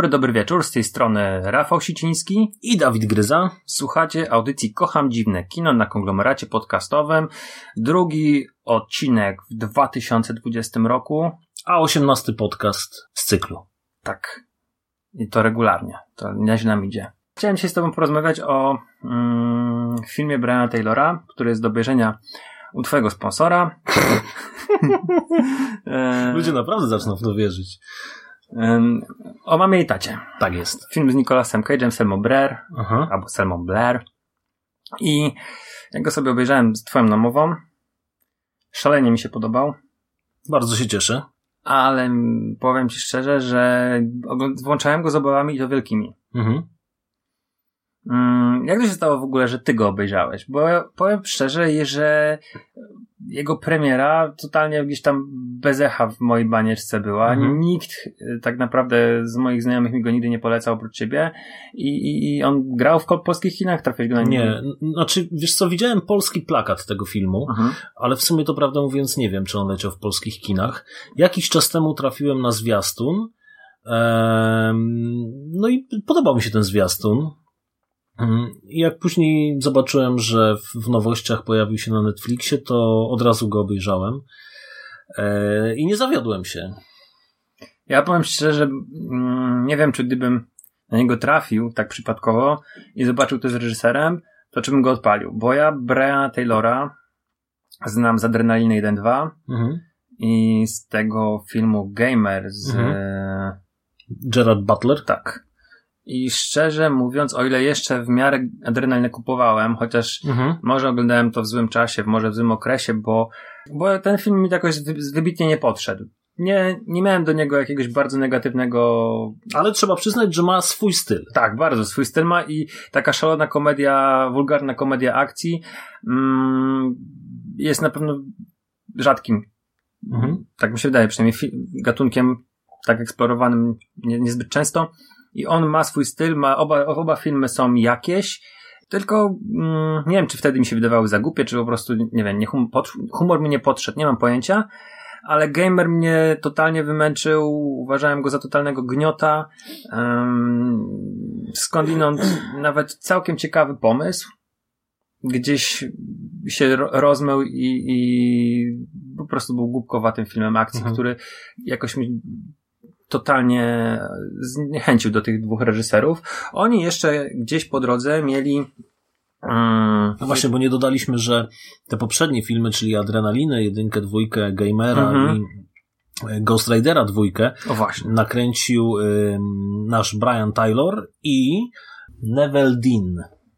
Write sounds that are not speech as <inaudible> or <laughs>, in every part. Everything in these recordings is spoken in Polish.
Dobry, dobry wieczór. Z tej strony Rafał Siciński. I Dawid Gryza. Słuchacie audycji Kocham Dziwne Kino na konglomeracie podcastowym. Drugi odcinek w 2020 roku. A 18 podcast z cyklu. Tak. I to regularnie. To nieźle nam idzie. Chciałem dzisiaj z Tobą porozmawiać o mm, filmie Briana Taylora, który jest do obejrzenia u Twojego sponsora. <laughs> <laughs> E, Ludzie naprawdę zaczną w to wierzyć. O mamie i tacie. Tak jest. Film z Nicolasem Cage'em, Selmą Blair, Aha. albo Selmą Blair. I jak go sobie obejrzałem z Twoją namową, szalenie mi się podobał, Bardzo się cieszę. ale powiem Ci szczerze, że włączałem go z obawami i to wielkimi. Mhm. Mm, Jak to się stało w ogóle, że Ty go obejrzałeś? Bo powiem szczerze, że jego premiera totalnie gdzieś tam bez echa w mojej banieczce była. Mhm. Nikt y, tak naprawdę z moich znajomych mi go nigdy nie polecał oprócz Ciebie. I, i, i on grał w polskich kinach, trafiłeś go na Nie, n- znaczy, wiesz co, widziałem polski plakat tego filmu, Mhm. ale w sumie to prawdę mówiąc nie wiem, czy on leciał w polskich kinach. Jakiś czas temu trafiłem na zwiastun, no i podobał mi się ten zwiastun. Mm, I jak później zobaczyłem, że w, nowościach pojawił się na Netflixie, to od razu go obejrzałem. E, I nie zawiodłem się. Ja powiem szczerze, że nie wiem, czy gdybym na niego trafił tak przypadkowo i zobaczył to z reżyserem, to czy bym go odpalił. Bo ja Briana Taylora znam z Adrenaliny 1-2 Mhm. i z tego filmu Gamer z... Mhm. e, Gerard Butler? Tak. I szczerze mówiąc, o ile jeszcze w miarę adrenalinę kupowałem, chociaż Mhm. może oglądałem to w złym czasie, może w złym okresie, bo, bo ten film mi jakoś wy- wybitnie nie podszedł. Nie, nie miałem do niego jakiegoś bardzo negatywnego Ale trzeba przyznać, że ma swój styl. tak, bardzo swój styl ma i taka szalona komedia, wulgarna komedia akcji mm, jest na pewno rzadkim. Mhm. Tak mi się wydaje, przynajmniej gatunkiem tak eksplorowanym nie, niezbyt często. I on ma swój styl, ma oba, oba filmy są jakieś, tylko mm, nie wiem, czy wtedy mi się wydawały za głupie, czy po prostu, nie wiem, nie hum, pod, humor mi nie podszedł, nie mam pojęcia, ale Gamer mnie totalnie wymęczył, uważałem go za totalnego gniota, um, skądinąd nawet całkiem ciekawy pomysł, gdzieś się ro- rozmył i, i po prostu był głupkowatym filmem akcji, Mhm. który jakoś mi totalnie zniechęcił do tych dwóch reżyserów. Oni jeszcze gdzieś po drodze mieli mm, No właśnie, bo nie dodaliśmy, że te poprzednie filmy, czyli Adrenalinę, jedynkę, dwójkę, Gamera Mhm. i e, Ghost Ridera dwójkę, nakręcił ym, nasz Brian Taylor i Neville Dean.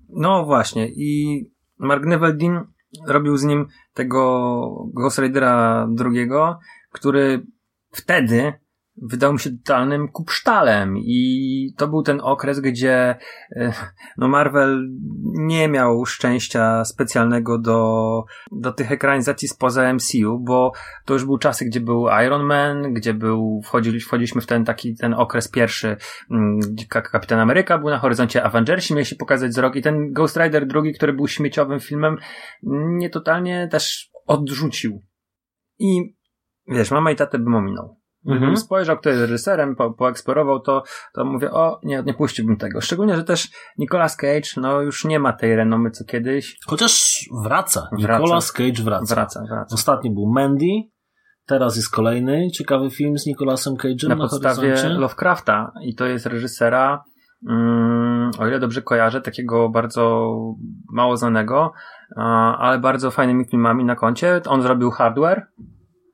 No właśnie i Mark Neveldin robił z nim tego Ghost Ridera drugiego, który wtedy wydał mi się totalnym kupsztalem i to był ten okres, gdzie e, no Marvel nie miał szczęścia specjalnego do, do tych ekranizacji spoza MCU, bo to już były czasy, gdzie był Iron Man, gdzie był, wchodzili, wchodziliśmy w ten taki, ten okres pierwszy, mm, gdzie Ka- Kapitan Ameryka był na horyzoncie Avengersi, mieli się pokazać z i ten Ghost Rider drugi, który był śmieciowym filmem, mnie totalnie też odrzucił. I wiesz, mama i tatę bym ominął. Mhm. spojrzał, kto jest reżyserem, po, poeksplorował to, to mówię, o, nie, nie puściłbym tego. Szczególnie, że też Nicolas Cage, no już nie ma tej renomy co kiedyś. Chociaż wraca. Wraca. Nicolas Cage wraca. Wraca, wraca. Ostatni był Mandy, teraz jest kolejny ciekawy film z Nicolasem Cage'em Na na, podstawie horyzoncie. Lovecrafta i to jest reżysera, mm, o ile dobrze kojarzę, takiego bardzo mało znanego, ale bardzo fajnymi filmami na koncie. On zrobił Hardware,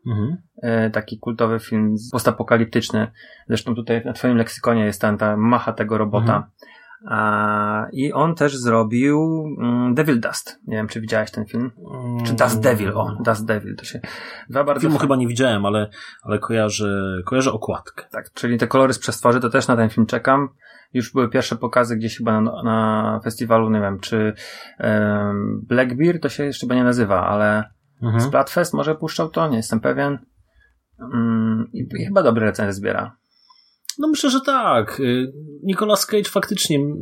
Mhm. E, taki kultowy film postapokaliptyczny. Zresztą tutaj na twoim leksykonie jest ta, ta macha tego robota. Mhm. A, I on też zrobił mm, Devil Dust. Nie wiem, czy widziałeś ten film? Czy Dust Devil, o, Dust Devil. To się dwa bardzo Filmu chyba nie widziałem, ale, ale kojarzę, kojarzę okładkę. Tak, czyli te kolory z przestworzy, to też na ten film czekam. Już były pierwsze pokazy gdzieś chyba na, na festiwalu, nie wiem, czy um, Blackbeard to się jeszcze chyba nie nazywa, ale Mhm. Splatfest może puszczał to, nie jestem pewien. Mm, I chyba dobre recenzje zbiera. No myślę, że tak. Y, Nicolas Cage faktycznie mm,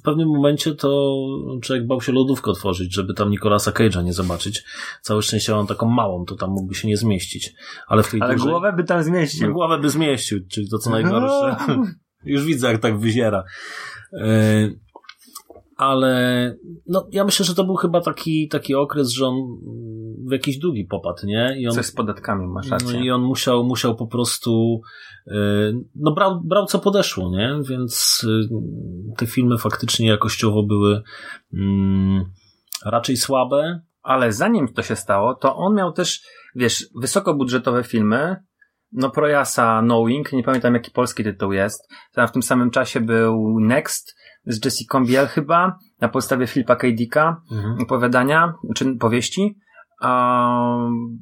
w pewnym momencie to człowiek bał się lodówkę otworzyć, żeby tam Nicolasa Cage'a nie zobaczyć. Całe szczęście mam taką małą, to tam mógłby się nie zmieścić. Ale w tej Ale dużej... głowę by tam No, zmieścił. głowę by zmieścił, czyli to co najgorsze. <laughs> Już widzę, jak tak wyziera. Y, Ale no, ja myślę, że to był chyba taki, taki okres, że on mm, w jakiś długi popadł, nie? I on, Coś z podatkami, masz no rację. i on musiał, musiał po prostu, y, no brał, brał co podeszło, nie? Więc y, te filmy faktycznie jakościowo były mm, raczej słabe. Ale zanim to się stało, to on miał też, wiesz, wysokobudżetowe filmy. No Projasa Knowing, nie pamiętam jaki polski tytuł jest. Tam w tym samym czasie był Next z Jessica Biel chyba, na podstawie Filipa K. Dicka, opowiadania, czy powieści. Um,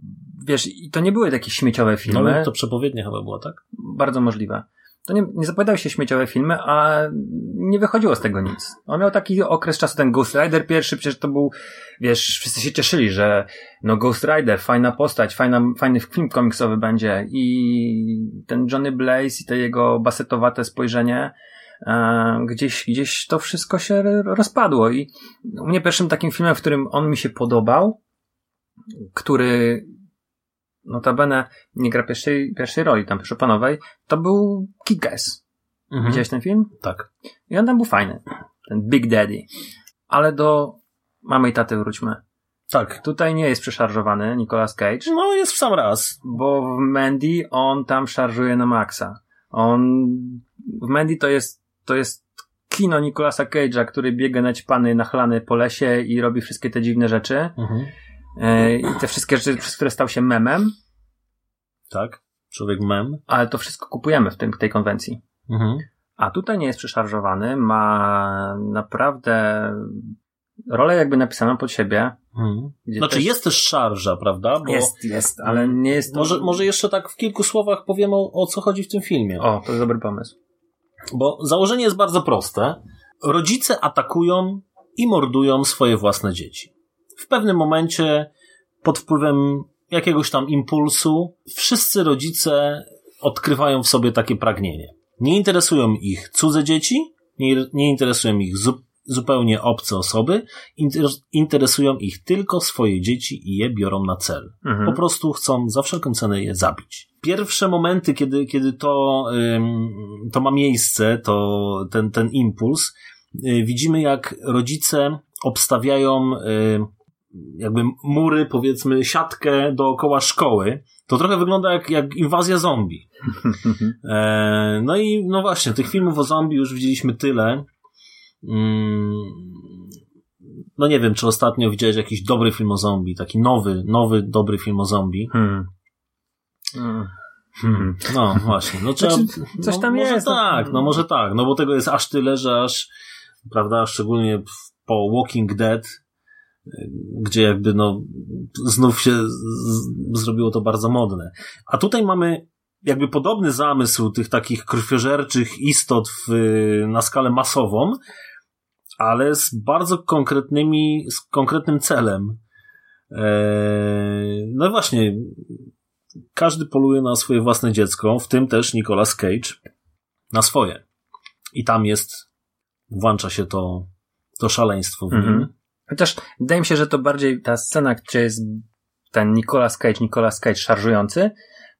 wiesz, i to nie były takie śmieciowe No, filmy. ale to przepowiednia chyba była, tak? Bardzo możliwe. To nie, nie zapowiadały się śmieciowe filmy, a nie wychodziło z tego nic. On miał taki okres czasu, ten Ghost Rider pierwszy, przecież to był, wiesz, wszyscy się cieszyli, że no Ghost Rider, fajna postać, fajna, fajny film komiksowy będzie i ten Johnny Blaze i to jego basetowate spojrzenie, e, gdzieś, gdzieś to wszystko się rozpadło i u mnie pierwszym takim filmem, w którym on mi się podobał, który notabene nie gra pierwszej, pierwszej roli, tam pierwszoplanowej, to był Kick-Ass. Mhm. Widziałeś ten film? Tak. I on tam był fajny. Ten Big Daddy. Ale do mamy i taty wróćmy. Tak. Tutaj nie jest przeszarżowany Nicolas Cage, No jest w sam raz. bo w Mandy on tam szarżuje na maksa. On, w Mandy to jest, to jest kino Nicolasa Cage'a, który biega naćpany, nachlany po lesie i robi wszystkie te dziwne rzeczy. Mhm. E, I te wszystkie rzeczy, przez które stał się memem, Tak. Człowiek mem. ale to wszystko kupujemy w tym, tej konwencji. Mhm. A tutaj nie jest przeszarżowany, ma naprawdę rolę jakby napisaną pod siebie. Mhm. Gdzie Znaczy też- jest też szarża, prawda? Bo Jest, jest, ale nie jest to... Może, może jeszcze tak w kilku słowach powiem o, o co chodzi w tym filmie. O, to jest dobry pomysł. Bo założenie jest bardzo proste. Rodzice atakują i mordują swoje własne dzieci. W pewnym momencie, pod wpływem jakiegoś tam impulsu, wszyscy rodzice odkrywają w sobie takie pragnienie. Nie interesują ich cudze dzieci, nie, nie interesują ich zu, zupełnie obce osoby, inter, interesują ich tylko swoje dzieci i je biorą na cel. Mhm. Po prostu chcą za wszelką cenę je zabić. Pierwsze momenty, kiedy, kiedy to, ym, to ma miejsce, to ten, ten impuls, y, widzimy jak rodzice obstawiają y, jakby mury, powiedzmy, siatkę dookoła szkoły. To trochę wygląda jak, jak inwazja zombie. <laughs> E, no i no właśnie, tych filmów o zombie już widzieliśmy tyle. Mm, no nie wiem, czy ostatnio widziałeś jakiś dobry film o zombie, taki nowy, nowy, dobry film o zombie. Hmm. Hmm. Hmm. No właśnie, no trzeba, Znaczy, coś no, tam może jest, no. tak, no może tak, no bo tego jest aż tyle, że aż, prawda, szczególnie po Walking Dead, gdzie jakby no znów się zrobiło to bardzo modne. A tutaj mamy jakby podobny zamysł tych takich krwiożerczych istot w, na skalę masową, ale z bardzo konkretnymi, z konkretnym celem. Eee, no właśnie, każdy poluje na swoje własne dziecko, w tym też Nicolas Cage na swoje. I tam jest, włącza się to, to szaleństwo w nim. Mhm. Chociaż wydaje mi się, że to bardziej ta scena, gdzie jest ten Nicolas Cage, Nicolas Cage szarżujący,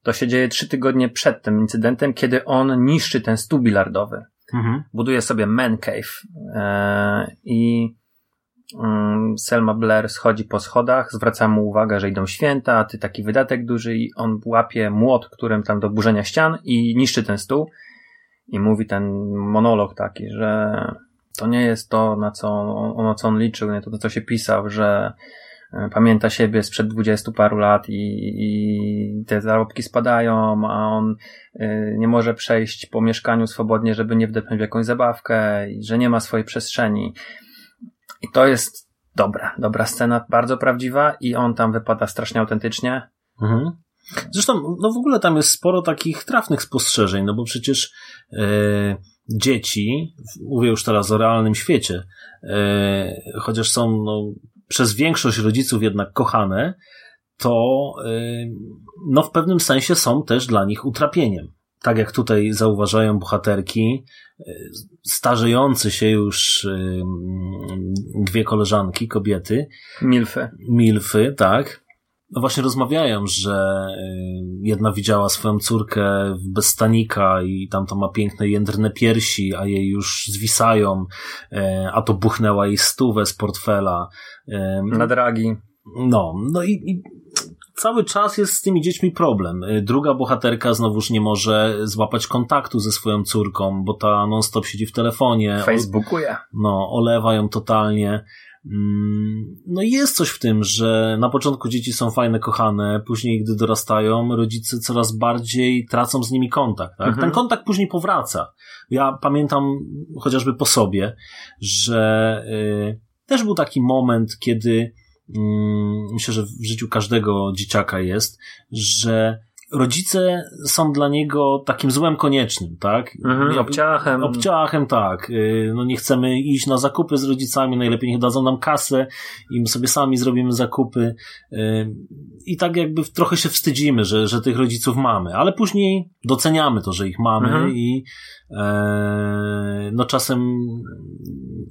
to się dzieje trzy tygodnie przed tym incydentem, kiedy on niszczy ten stół bilardowy. Mhm. buduje sobie man cave e, i mm, Selma Blair schodzi po schodach, zwraca mu uwagę, że idą święta, ty taki wydatek duży i on łapie młot, którym tam do burzenia ścian i niszczy ten stół i mówi ten monolog taki, że to nie jest to, na co on, na co on liczył, nie to, na co się pisał, że e, pamięta siebie sprzed dwudziestu paru lat i, i te zarobki spadają, a on y, nie może przejść po mieszkaniu swobodnie, żeby nie wdepnąć w jakąś zabawkę że nie ma swojej przestrzeni. I to jest dobra, dobra scena, bardzo prawdziwa i on tam wypada strasznie autentycznie. Mhm. Zresztą, no w ogóle tam jest sporo takich trafnych spostrzeżeń, no bo przecież e, dzieci, mówię już teraz o realnym świecie, e, chociaż są no, przez większość rodziców jednak kochane, to e, no w pewnym sensie są też dla nich utrapieniem. Tak jak tutaj zauważają bohaterki, e, starzejący się już dwie koleżanki, kobiety. Milfy. Milfy, tak. No właśnie rozmawiają, że y, jedna widziała swoją córkę bez stanika i tam to ma piękne jędrne piersi, a jej już zwisają, y, a to buchnęła jej stówę z portfela. Y, Na dragi. No, no i, i cały czas jest z tymi dziećmi problem. Druga bohaterka znowuż nie może złapać kontaktu ze swoją córką, bo ta non-stop siedzi w telefonie. Facebookuje. No, olewa ją totalnie. Mm, no jest coś w tym, że na początku dzieci są fajne, kochane, później gdy dorastają, rodzice coraz bardziej tracą z nimi kontakt. Tak? Mhm. Ten kontakt później powraca. Ja pamiętam chociażby po sobie, że y, też był taki moment, kiedy y, myślę, że w życiu każdego dzieciaka jest, że rodzice są dla niego takim złem koniecznym, tak? Mhm, obciachem. Obciachem, tak. Y, no nie chcemy iść na zakupy z rodzicami, najlepiej niech dadzą nam kasę i my sobie sami zrobimy zakupy. Y, I tak jakby trochę się wstydzimy, że, że tych rodziców mamy, ale później doceniamy to, że ich mamy Mhm. i e, no czasem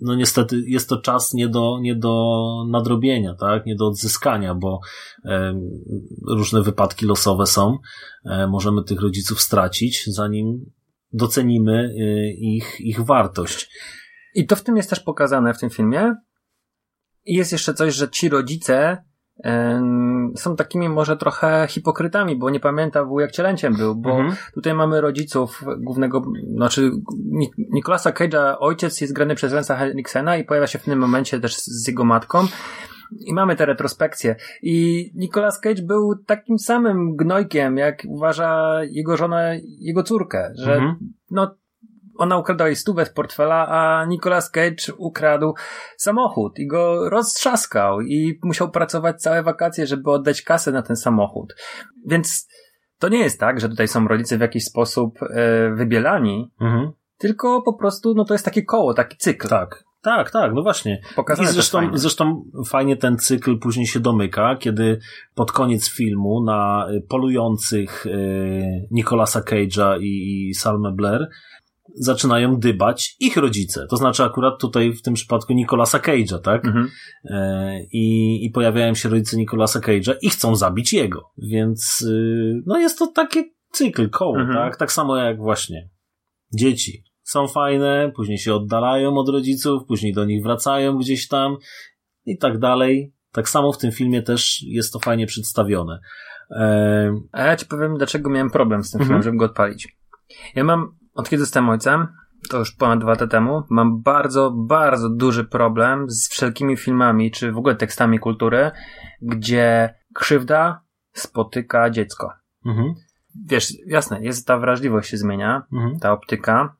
no niestety jest to czas nie do, nie do nadrobienia, tak? Nie do odzyskania, bo e, różne wypadki losowe są. E, możemy tych rodziców stracić, zanim docenimy e, ich, ich wartość. I to w tym jest też pokazane w tym filmie. I jest jeszcze coś, że ci rodzice są takimi może trochę hipokrytami, bo nie pamięta wujek jak cielęciem był, bo Mhm. tutaj mamy rodziców głównego, znaczy Ni- Nicolasa Cage'a ojciec jest grany przez Lensa Henriksena i pojawia się w tym momencie też z jego matką. I mamy te retrospekcje. I Nicolas Cage był takim samym gnojkiem, jak uważa jego żona, jego córkę, że Mhm. no, ona ukradła jej stówę z portfela, a Nicolas Cage ukradł samochód i go roztrzaskał i musiał pracować całe wakacje, żeby oddać kasę na ten samochód. Więc to nie jest tak, że tutaj są rodzice w jakiś sposób e, wybielani, Mhm. tylko po prostu no to jest takie koło, taki cykl. Tak. Tak, tak, no właśnie. Pokazane I zresztą, fajnie. zresztą fajnie ten cykl później się domyka, kiedy pod koniec filmu na polujących y, Nicolasa Cage'a i, i Salmę Blair zaczynają dybać ich rodzice. To znaczy akurat tutaj w tym przypadku Nicolasa Cage'a, tak? Mhm. E, I, I pojawiają się rodzice Nicolasa Cage'a i chcą zabić jego. Więc y, no jest to takie cykl, koło, Mhm. tak? Tak samo jak właśnie dzieci. Są fajne, później się oddalają od rodziców, później do nich wracają gdzieś tam i tak dalej. Tak samo w tym filmie też jest to fajnie przedstawione. E, A ja ci powiem, dlaczego miałem problem z tym Mhm. filmem, żeby go odpalić. Ja mam, od kiedy zostałem ojcem, to już ponad dwa lata temu, mam bardzo, bardzo duży problem z wszelkimi filmami, czy w ogóle tekstami kultury, gdzie krzywda spotyka dziecko. mhm, Wiesz, jasne, jest ta wrażliwość się zmienia, mhm. ta optyka,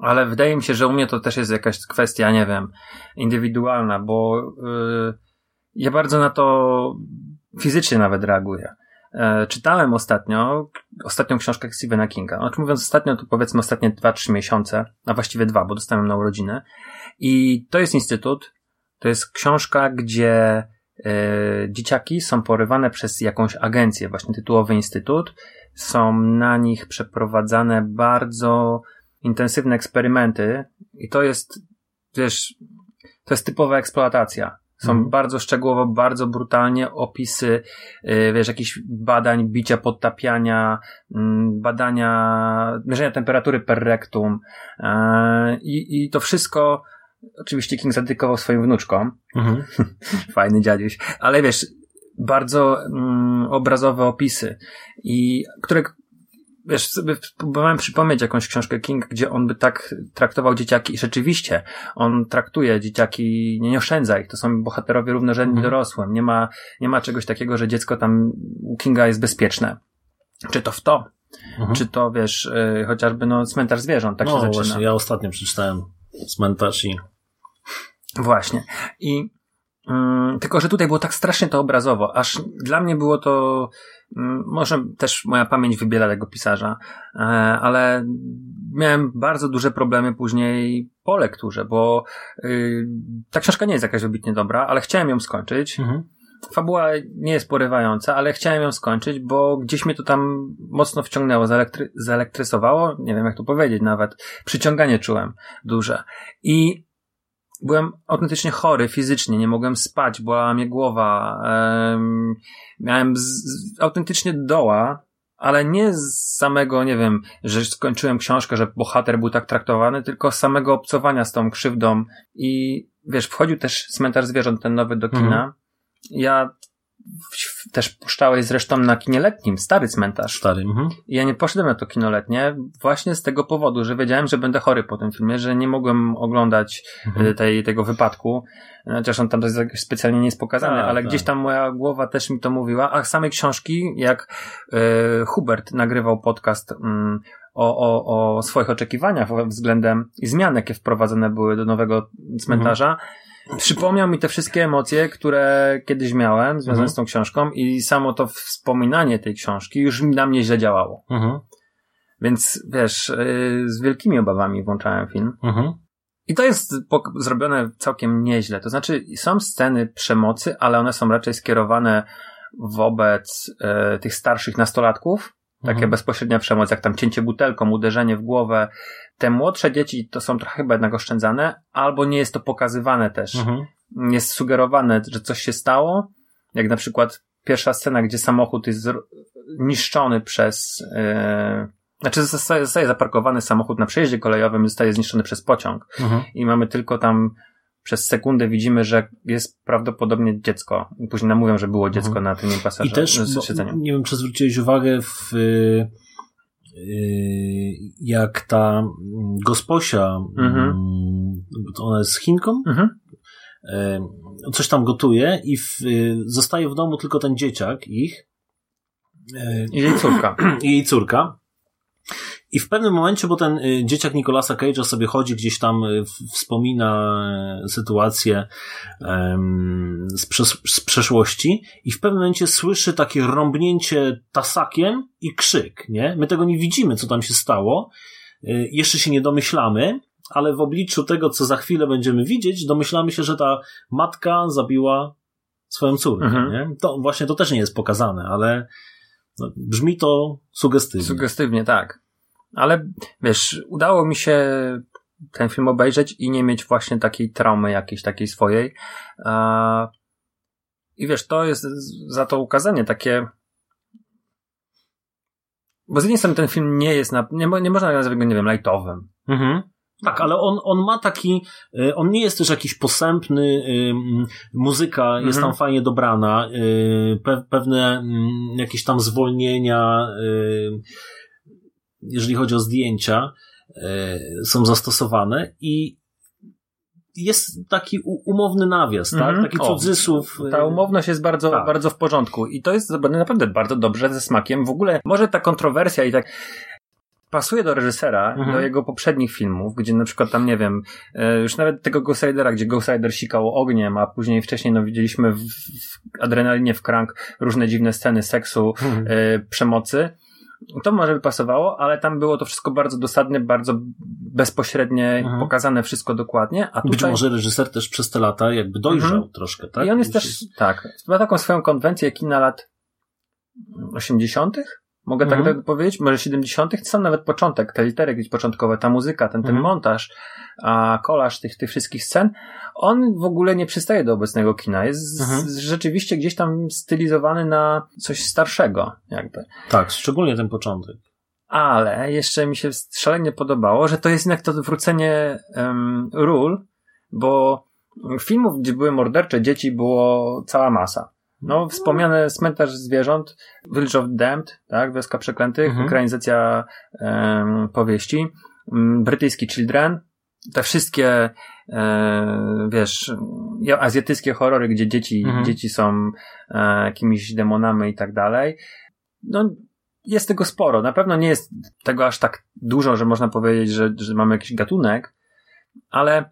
ale wydaje mi się, że u mnie to też jest jakaś kwestia, nie wiem, indywidualna, bo yy, ja bardzo na to fizycznie nawet reaguję. E, czytałem ostatnio, ostatnią książkę Stephena Kinga. Znaczy mówiąc ostatnio, to powiedzmy ostatnie 2-3 miesiące, a właściwie dwa, bo dostałem na urodziny. I to jest instytut, to jest książka, gdzie e, dzieciaki są porywane przez jakąś agencję, właśnie tytułowy instytut. Są na nich przeprowadzane bardzo intensywne eksperymenty i to jest, wiesz, to jest typowa eksploatacja. Są Mhm. bardzo szczegółowo, bardzo brutalnie opisy, yy, wiesz, jakichś badań, bicia, podtapiania, mm, badania, mierzenia temperatury per rectum. Yy, I, to wszystko, oczywiście King zadedykował swoim wnuczkom, Mhm. <laughs> fajny dziaduś, ale wiesz, bardzo mm, obrazowe opisy i które wiesz, sobie próbowałem przypomnieć jakąś książkę King, gdzie on by tak traktował dzieciaki i rzeczywiście on traktuje dzieciaki, nie, nie oszczędza ich, to są bohaterowie równorzędni Mhm. dorosłym. Nie ma, nie ma czegoś takiego, że dziecko tam u Kinga jest bezpieczne. Czy to w to, Mhm. czy to wiesz, y, chociażby no cmentarz zwierząt, tak no się zaczyna. właśnie, ja ostatnio przeczytałem Cmentarz i Właśnie. I mm, tylko, że tutaj było tak strasznie to obrazowo, aż dla mnie było to mm, może też moja pamięć wybiela tego pisarza, e, ale miałem bardzo duże problemy później po lekturze, bo y, ta książka nie jest jakaś wybitnie dobra, ale chciałem ją skończyć. mhm. Fabuła nie jest porywająca, ale chciałem ją skończyć, bo gdzieś mnie to tam mocno wciągnęło, zaelektry- zaelektrysowało, nie wiem jak to powiedzieć nawet, przyciąganie czułem duże. I byłem autentycznie chory fizycznie, nie mogłem spać, bolała mnie głowa, em, miałem z, z, autentycznie doła, ale nie z samego, nie wiem, że skończyłem książkę, że bohater był tak traktowany, tylko z samego obcowania z tą krzywdą i wiesz, wchodził też cmentarz zwierząt ten nowy do kina. Mhm. Ja też puszczałeś zresztą na kinie letnim, stary cmentarz. stary. Mhm. I ja nie poszedłem na to kino letnie właśnie z tego powodu, że wiedziałem, że będę chory po tym filmie, że nie mogłem oglądać Mhm. e, tej, tego wypadku. Chociaż on tam to jest jakoś specjalnie nie jest pokazany, Tak, ale tak. gdzieś tam moja głowa też mi to mówiła. A samej książki, jak e, Hubert nagrywał podcast mm, o, o, o swoich oczekiwaniach względem i zmian, jakie wprowadzone były do nowego cmentarza, przypomniał mi te wszystkie emocje, które kiedyś miałem związane Mhm. z tą książką i samo to wspominanie tej książki już na mnie źle działało. Mhm. Więc wiesz, yy, z wielkimi obawami włączałem film. Mhm. I to jest zrobione całkiem nieźle. To znaczy, są sceny przemocy, ale one są raczej skierowane wobec e, tych starszych nastolatków. Takie Mhm. bezpośrednia przemoc, jak tam cięcie butelką, uderzenie w głowę. Te młodsze dzieci to są trochę chyba jednak oszczędzane, albo nie jest to pokazywane też. Mhm. Jest sugerowane, że coś się stało. Jak na przykład pierwsza scena, gdzie samochód jest niszczony przez. E, znaczy, zostaje, zostaje zaparkowany samochód na przejeździe kolejowym, zostaje zniszczony przez pociąg Mhm. i mamy tylko tam przez sekundę widzimy, że jest prawdopodobnie dziecko. Później nam mówią, że było dziecko na tym Mhm. I pasażerze. też, bo, nie wiem, czy zwróciłeś uwagę w y, jak ta mm, gosposia, Mhm. mm, ona jest Chinką, Mhm. y, coś tam gotuje i w, y, zostaje w domu tylko ten dzieciak ich I jej córka. <clears throat> i jej córka. I w pewnym momencie, bo ten y, dzieciak Nicolasa Cage'a sobie chodzi gdzieś tam, y, wspomina y, sytuację z, przes- z przeszłości i w pewnym momencie słyszy takie rąbnięcie tasakiem i krzyk, nie? My tego nie widzimy, co tam się stało. Jeszcze się nie domyślamy, ale w obliczu tego, co za chwilę będziemy widzieć, domyślamy się, że ta matka zabiła swoją córkę, Mhm. nie? To właśnie to też nie jest pokazane, ale no, brzmi to sugestywnie. Sugestywnie, tak. Ale wiesz, udało mi się ten film obejrzeć i nie mieć właśnie takiej traumy jakiejś takiej swojej. I wiesz, to jest za to ukazanie takie. Bo z jednej strony ten film nie jest, na, nie, nie można nazwać go, nie wiem, lightowym. Mhm. Tak, ale on, on ma taki, y, on nie jest też jakiś posępny, y, mm, muzyka jest Mhm. tam fajnie dobrana, y, pe, pewne mm, jakieś tam zwolnienia, jeżeli chodzi o zdjęcia, są zastosowane i jest taki umowny nawias, tak? Taki O, cudzysłów. y, Ta umowność jest bardzo, tak. bardzo w porządku i to jest naprawdę bardzo dobrze ze smakiem. W ogóle może ta kontrowersja i tak pasuje do reżysera, Mhm. do jego poprzednich filmów, gdzie na przykład tam, nie wiem, e, już nawet tego Ghost Ridera, gdzie Ghost Rider sikał ogniem, a później wcześniej no widzieliśmy w, w adrenalinie w krank różne dziwne sceny seksu, Mhm. e, przemocy. To może by pasowało, ale tam było to wszystko bardzo dosadnie, bardzo bezpośrednie, Mhm. pokazane wszystko dokładnie, a tutaj... Być może reżyser też przez te lata jakby dojrzał Mhm. troszkę, tak? I on jest Już też, tak, ma taką swoją konwencję kina lat 80. Mogę Mhm. tak powiedzieć? Może 70. Sam nawet początek, te litery gdzieś początkowe, ta muzyka, ten, ten Mhm. montaż, a kolaż tych, tych wszystkich scen, on w ogóle nie przystaje do obecnego kina. Jest z- Mhm. rzeczywiście gdzieś tam stylizowany na coś starszego, jakby. Tak, szczególnie ten początek. Ale jeszcze mi się szalenie podobało, że to jest jednak to wrócenie um, ról, bo filmów, gdzie były mordercze dzieci, było cała masa. No, wspomniany cmentarz zwierząt, Village of Damned, tak, Wioska Przeklętych, Mhm. ekranizacja em, powieści, mm, brytyjski Children, te wszystkie, e, wiesz, ja- azjatyckie horrory, gdzie dzieci, Mhm. dzieci są e, jakimiś demonami i tak dalej. No, jest tego sporo. Na pewno nie jest tego aż tak dużo, że można powiedzieć, że, że mamy jakiś gatunek, ale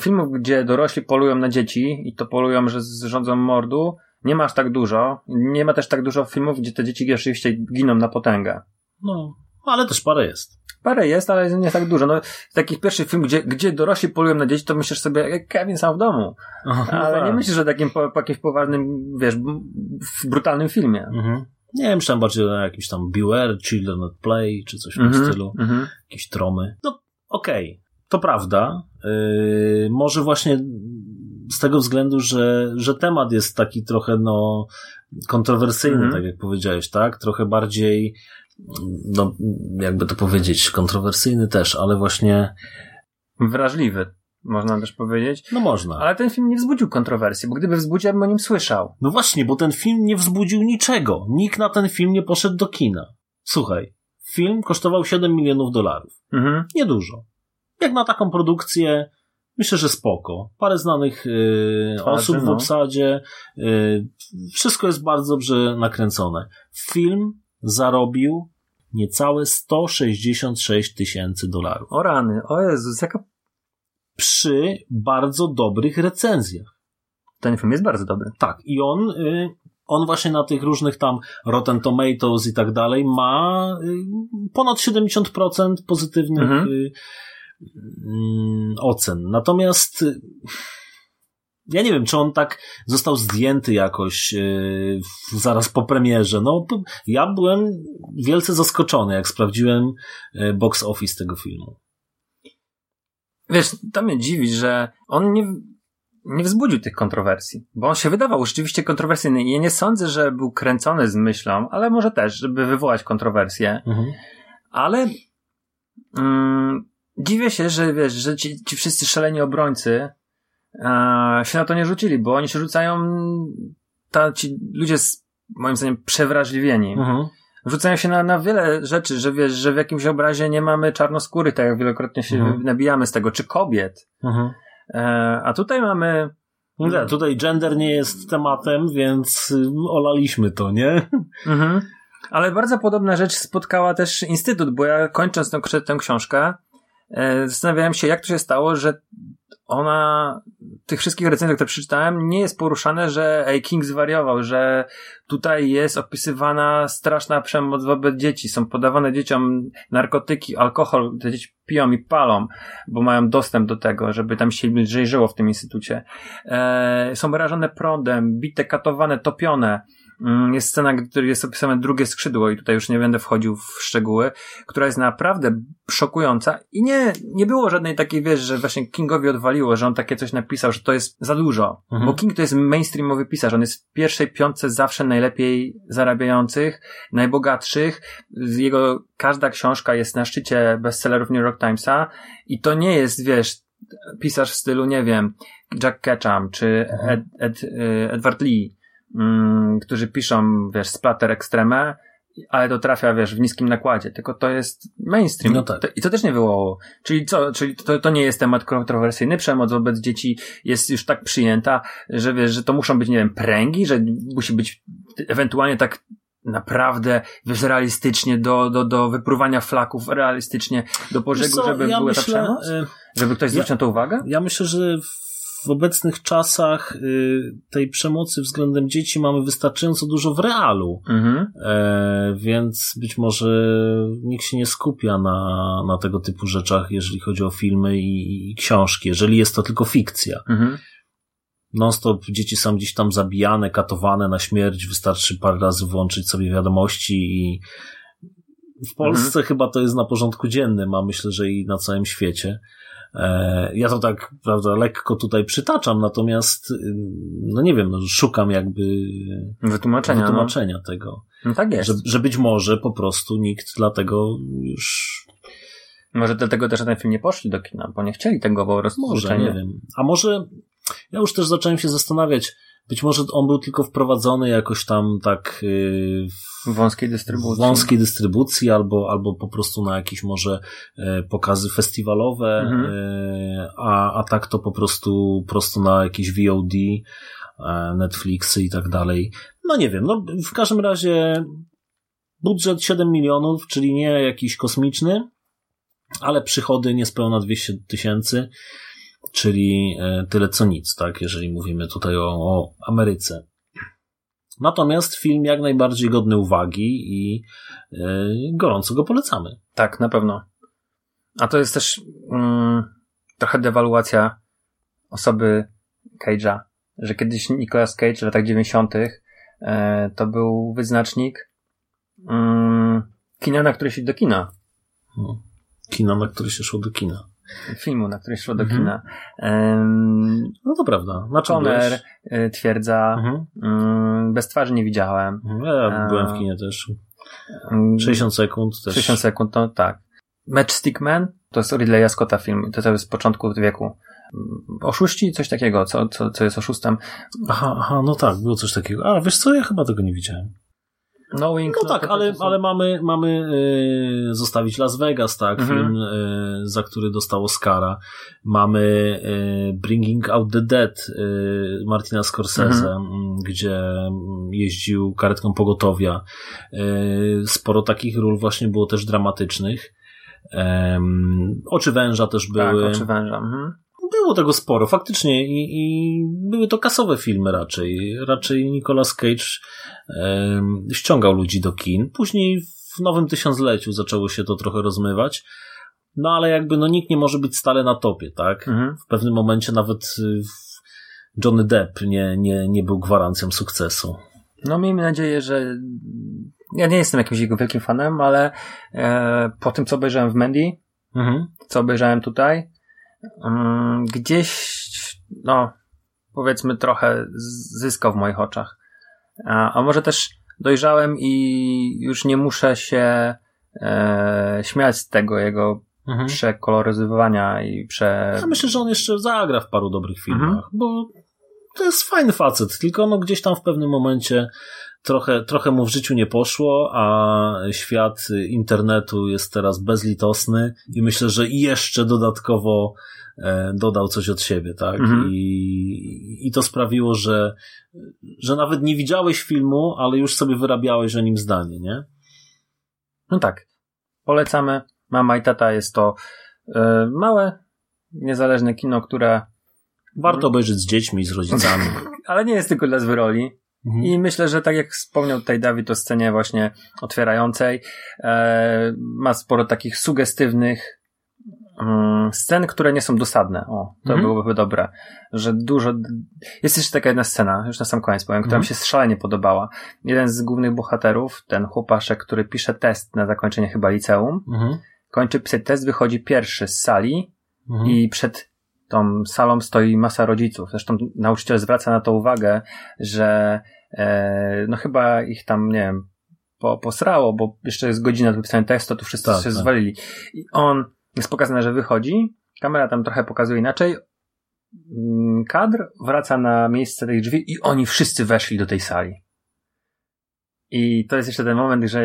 filmów, gdzie dorośli polują na dzieci i to polują, że z rządzą mordu, nie ma aż tak dużo. Nie ma też tak dużo filmów, gdzie te dzieci rzeczywiście giną na potęgę. No, ale też parę jest. Parę jest, ale nie tak dużo. No, taki pierwszy film, gdzie, gdzie dorośli polują na dzieci, to myślisz sobie, jak Kevin sam w domu. Ale nie tak. myślisz o takim po, po jakimś poważnym, wiesz, brutalnym filmie. Mhm. Nie wiem, myślałem bardziej o jakimś tam Beware, Children at Play, czy coś w tym Mhm, stylu. mhm. Jakieś tromy. No, okej. To prawda. Yy, może właśnie z tego względu, że, że temat jest taki trochę, no, kontrowersyjny, Mhm. tak jak powiedziałeś, tak? Trochę bardziej, no, jakby to powiedzieć, kontrowersyjny też, ale właśnie, Wrażliwy, można też powiedzieć. no można. Ale ten film nie wzbudził kontrowersji, bo gdyby wzbudził, ja bym o nim słyszał. No właśnie, bo ten film nie wzbudził niczego. Nikt na ten film nie poszedł do kina. Słuchaj, film kosztował 7 milionów dolarów. Mhm. Niedużo. Jak na taką produkcję, myślę, że spoko. Parę znanych y, Twarzy, osób w no. obsadzie. Y, wszystko jest bardzo dobrze nakręcone. Film zarobił niecałe 166 tysięcy dolarów. O rany, o Jezus, jaka... Przy bardzo dobrych recenzjach. Ten film jest bardzo dobry. Tak, i on, y, on właśnie na tych różnych tam Rotten Tomatoes i tak dalej ma y, ponad 70% pozytywnych Mhm. Mm, ocen. Natomiast y, ja nie wiem, czy on tak został zdjęty jakoś y, zaraz po premierze. No, ja byłem wielce zaskoczony, jak sprawdziłem y, box office tego filmu. Wiesz, to mnie dziwi, że on nie, nie wzbudził tych kontrowersji, bo on się wydawał rzeczywiście kontrowersyjny ja nie sądzę, że był kręcony z myślą, ale może też, żeby wywołać kontrowersję, Mhm. ale mm, dziwię się, że wiesz, że ci, ci wszyscy szaleni obrońcy e, się na to nie rzucili, bo oni się rzucają ta, ci ludzie z, moim zdaniem przewrażliwieni. Mhm. Rzucają się na, na wiele rzeczy, że wiesz, że w jakimś obrazie nie mamy czarnoskóry, tak jak wielokrotnie się Mhm. nabijamy z tego, czy kobiet. Mhm. E, a tutaj mamy. No nie, tutaj gender nie jest tematem, więc olaliśmy to, nie? Mhm. Ale bardzo podobna rzecz spotkała też Instytut, bo ja kończąc tę, tę książkę, zastanawiałem się, jak to się stało, że ona, tych wszystkich recenzjach, które przeczytałem, nie jest poruszane, że ej, King zwariował, że tutaj jest opisywana straszna przemoc wobec dzieci. Są podawane dzieciom narkotyki, alkohol, te dzieci piją i palą, bo mają dostęp do tego, żeby tam się lżej żyło w tym instytucie. E, są rażone prądem, bite, katowane, topione. Mm, Jest scena, gdzie jest opisane drugie skrzydło i tutaj już nie będę wchodził w szczegóły, która jest naprawdę szokująca i nie, nie było żadnej takiej, wiesz, że właśnie Kingowi odwaliło, że on takie coś napisał, że to jest za dużo. Mhm. Bo King to jest mainstreamowy pisarz, on jest w pierwszej piątce zawsze najlepiej zarabiających, najbogatszych. Jego każda książka jest na szczycie bestsellerów New York Timesa i to nie jest, wiesz, pisarz w stylu, nie wiem, Jack Ketchum czy Ed, Ed, y, Edward Lee, mm, którzy piszą, wiesz, splatter extreme, ale to trafia, wiesz, w niskim nakładzie, tylko to jest mainstream. No tak. I to też nie wywołało. Czyli co, czyli to, to nie jest temat kontrowersyjny, przemoc wobec dzieci jest już tak przyjęta, że wiesz, że to muszą być, nie wiem, pręgi, że musi być ewentualnie tak naprawdę, wiesz, realistycznie do, do, do wypruwania flaków, realistycznie do pożegu, co, żeby ja była myślę, ta przemoc? y, Żeby ktoś zwrócił na to uwagę? Ja myślę, że w obecnych czasach y, tej przemocy względem dzieci mamy wystarczająco dużo w realu, Mhm. e, więc być może nikt się nie skupia na, na tego typu rzeczach, jeżeli chodzi o filmy i, i książki, jeżeli jest to tylko fikcja. Mhm. Non-stop dzieci są gdzieś tam zabijane, katowane na śmierć, wystarczy parę razy włączyć sobie wiadomości i w Polsce chyba to jest na porządku dziennym, a myślę, że i na całym świecie. E, Ja to tak, prawda, lekko tutaj przytaczam, natomiast, y, no nie wiem, no, szukam jakby Wytłumaczenia. wytłumaczenia tego, No. no tak jest. że, że być może po prostu nikt dlatego już, Może dlatego też na ten film nie poszli do kina, bo nie chcieli tego po prostu może, nie wiem. A może, ja już też zacząłem się zastanawiać, być może on był tylko wprowadzony jakoś tam tak yy, w wąskiej dystrybucji. W wąskiej dystrybucji albo, albo po prostu na jakieś może e, pokazy festiwalowe, Mhm. e, a, a tak to po prostu prosto na jakieś VOD, e, Netflixy i tak dalej. No nie wiem, no w każdym razie budżet 7 milionów, czyli nie jakiś kosmiczny, ale przychody niespełna 200 tysięcy, czyli e, tyle co nic, tak, jeżeli mówimy tutaj o, o Ameryce. Natomiast film jak najbardziej godny uwagi i e, gorąco go polecamy. Tak, na pewno. A to jest też mm, trochę dewaluacja osoby Cage'a, że kiedyś Nicolas Cage w latach 90. E, to był wyznacznik mm, kina, na które się do kina. No. Kino, na które się szło do kina. Filmu, na które szło do Mhm. kina. No to prawda. Na Conner e, twierdza, Mhm. mm, bez twarzy nie widziałem. Mhm. Ja A- byłem w kinie też. Mm, 60 sekund też. 60 sekund, no tak. Matchstick Man to jest Ridleya Scotta film, to, to jest z początku wieku. Mm, Oszuści? Coś takiego, co, co, co jest oszustem. Aha, aha, no tak, było coś takiego. A wiesz co, ja chyba tego nie widziałem. No tak, to- ale, to są- ale mamy, mamy yy, zostawić Las Vegas, tak, Mhm. film, yy, za który dostał Oscara. Mamy yy, Bringing Out the Dead yy, Martina Scorsese, Mhm. gdzie jeździł karetką pogotowia. Yy, sporo takich ról właśnie było też dramatycznych. Em, Oczy węża też Tak, były. oczy węża. Mhm. Było tego sporo, faktycznie i, i były to kasowe filmy raczej. Raczej Nicolas Cage em, ściągał ludzi do kin. Później w nowym tysiącleciu zaczęło się to trochę rozmywać. No ale jakby no nikt nie może być stale na topie, tak? Mhm. W pewnym momencie nawet y, Johnny Depp nie, nie, nie był gwarancją sukcesu. No miejmy nadzieję, że ja nie jestem jakimś jego wielkim fanem, ale e, po tym, co obejrzałem w Mandy, Mhm. co obejrzałem tutaj, gdzieś, no, powiedzmy trochę zyskał w moich oczach. A, a może też dojrzałem i już nie muszę się e, śmiać z tego jego Mhm. przekoloryzowania i prze... Ja myślę, że on jeszcze zagra w paru dobrych filmach, Mhm. bo to jest fajny facet, tylko no gdzieś tam w pewnym momencie trochę, trochę mu w życiu nie poszło, a świat internetu jest teraz bezlitosny i myślę, że jeszcze dodatkowo e, dodał coś od siebie, tak? Mhm. I, I to sprawiło, że, że nawet nie widziałeś filmu, ale już sobie wyrabiałeś o nim zdanie, nie? No tak. Polecamy. Mama i tata jest to e, małe, niezależne kino, które, Warto obejrzeć z dziećmi, z rodzicami. <laughs> ale nie jest tylko dla zwyroli. Mhm. I myślę, że tak jak wspomniał tutaj Dawid o scenie właśnie otwierającej, e, ma sporo takich sugestywnych mm, scen, które nie są dosadne. O, to Mhm. byłoby dobre. Że dużo. Jest jeszcze taka jedna scena, już na sam koniec powiem, która Mhm. mi się szalenie podobała. Jeden z głównych bohaterów, ten chłopaszek, który pisze test na zakończenie chyba liceum, Mhm. kończy pisać test, wychodzi pierwszy z sali Mhm. i przed tą salą stoi masa rodziców. Zresztą nauczyciel zwraca na to uwagę, że e, no chyba ich tam, nie wiem, po, posrało, bo jeszcze jest godzina do wypisania testu, to wszyscy Tak, się tak. zwalili. I on jest pokazane, że wychodzi, kamera tam trochę pokazuje inaczej, Mm, kadr wraca na miejsce tych drzwi i oni wszyscy weszli do tej sali. I to jest jeszcze ten moment, że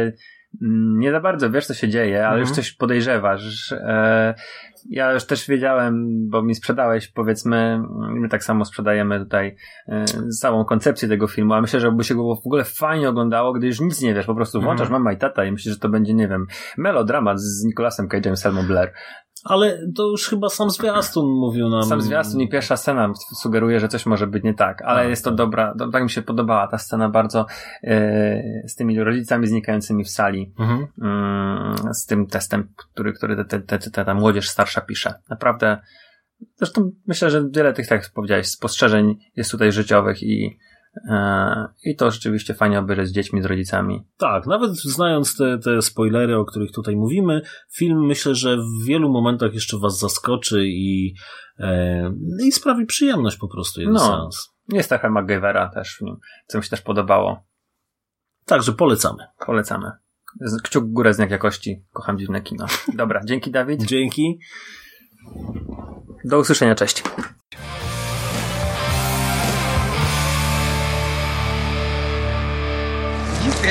mm, nie za bardzo wiesz, co się dzieje, ale Mhm. już coś podejrzewasz. E, ja już też wiedziałem, bo mi sprzedałeś, powiedzmy, my tak samo sprzedajemy tutaj e, całą koncepcję tego filmu, a myślę, że by się go w ogóle fajnie oglądało, gdy już nic nie wiesz, po prostu włączasz Mhm. mama i tata i myślisz, że to będzie, nie wiem, melodramat z Nicolasem Cage'em i Selmą Blair. Ale to już chyba sam zwiastun mówił nam. Sam zwiastun i pierwsza scena sugeruje, że coś może być nie tak, ale Tak, jest to dobra, to, tak mi się podobała ta scena bardzo e, z tymi rodzicami znikającymi w sali, Mhm. mm, z tym testem, który, który te, te, te, ta młodzież starsza pisze. Naprawdę, zresztą myślę, że wiele tych, tak jak powiedziałeś, spostrzeżeń jest tutaj życiowych i, i to rzeczywiście fajnie obejrzeć z dziećmi, z rodzicami. Tak, nawet znając te, te spoilery, o których tutaj mówimy, film myślę, że w wielu momentach jeszcze was zaskoczy i, e, i sprawi przyjemność po prostu jeden No. seans. Jest trochę MacGyvera też w nim, co mi się też podobało. Także polecamy. Polecamy. Kciuk w górę, znak jakości. Kocham dziwne kino. Dobra, dzięki Dawid. Dzięki. Do usłyszenia, cześć.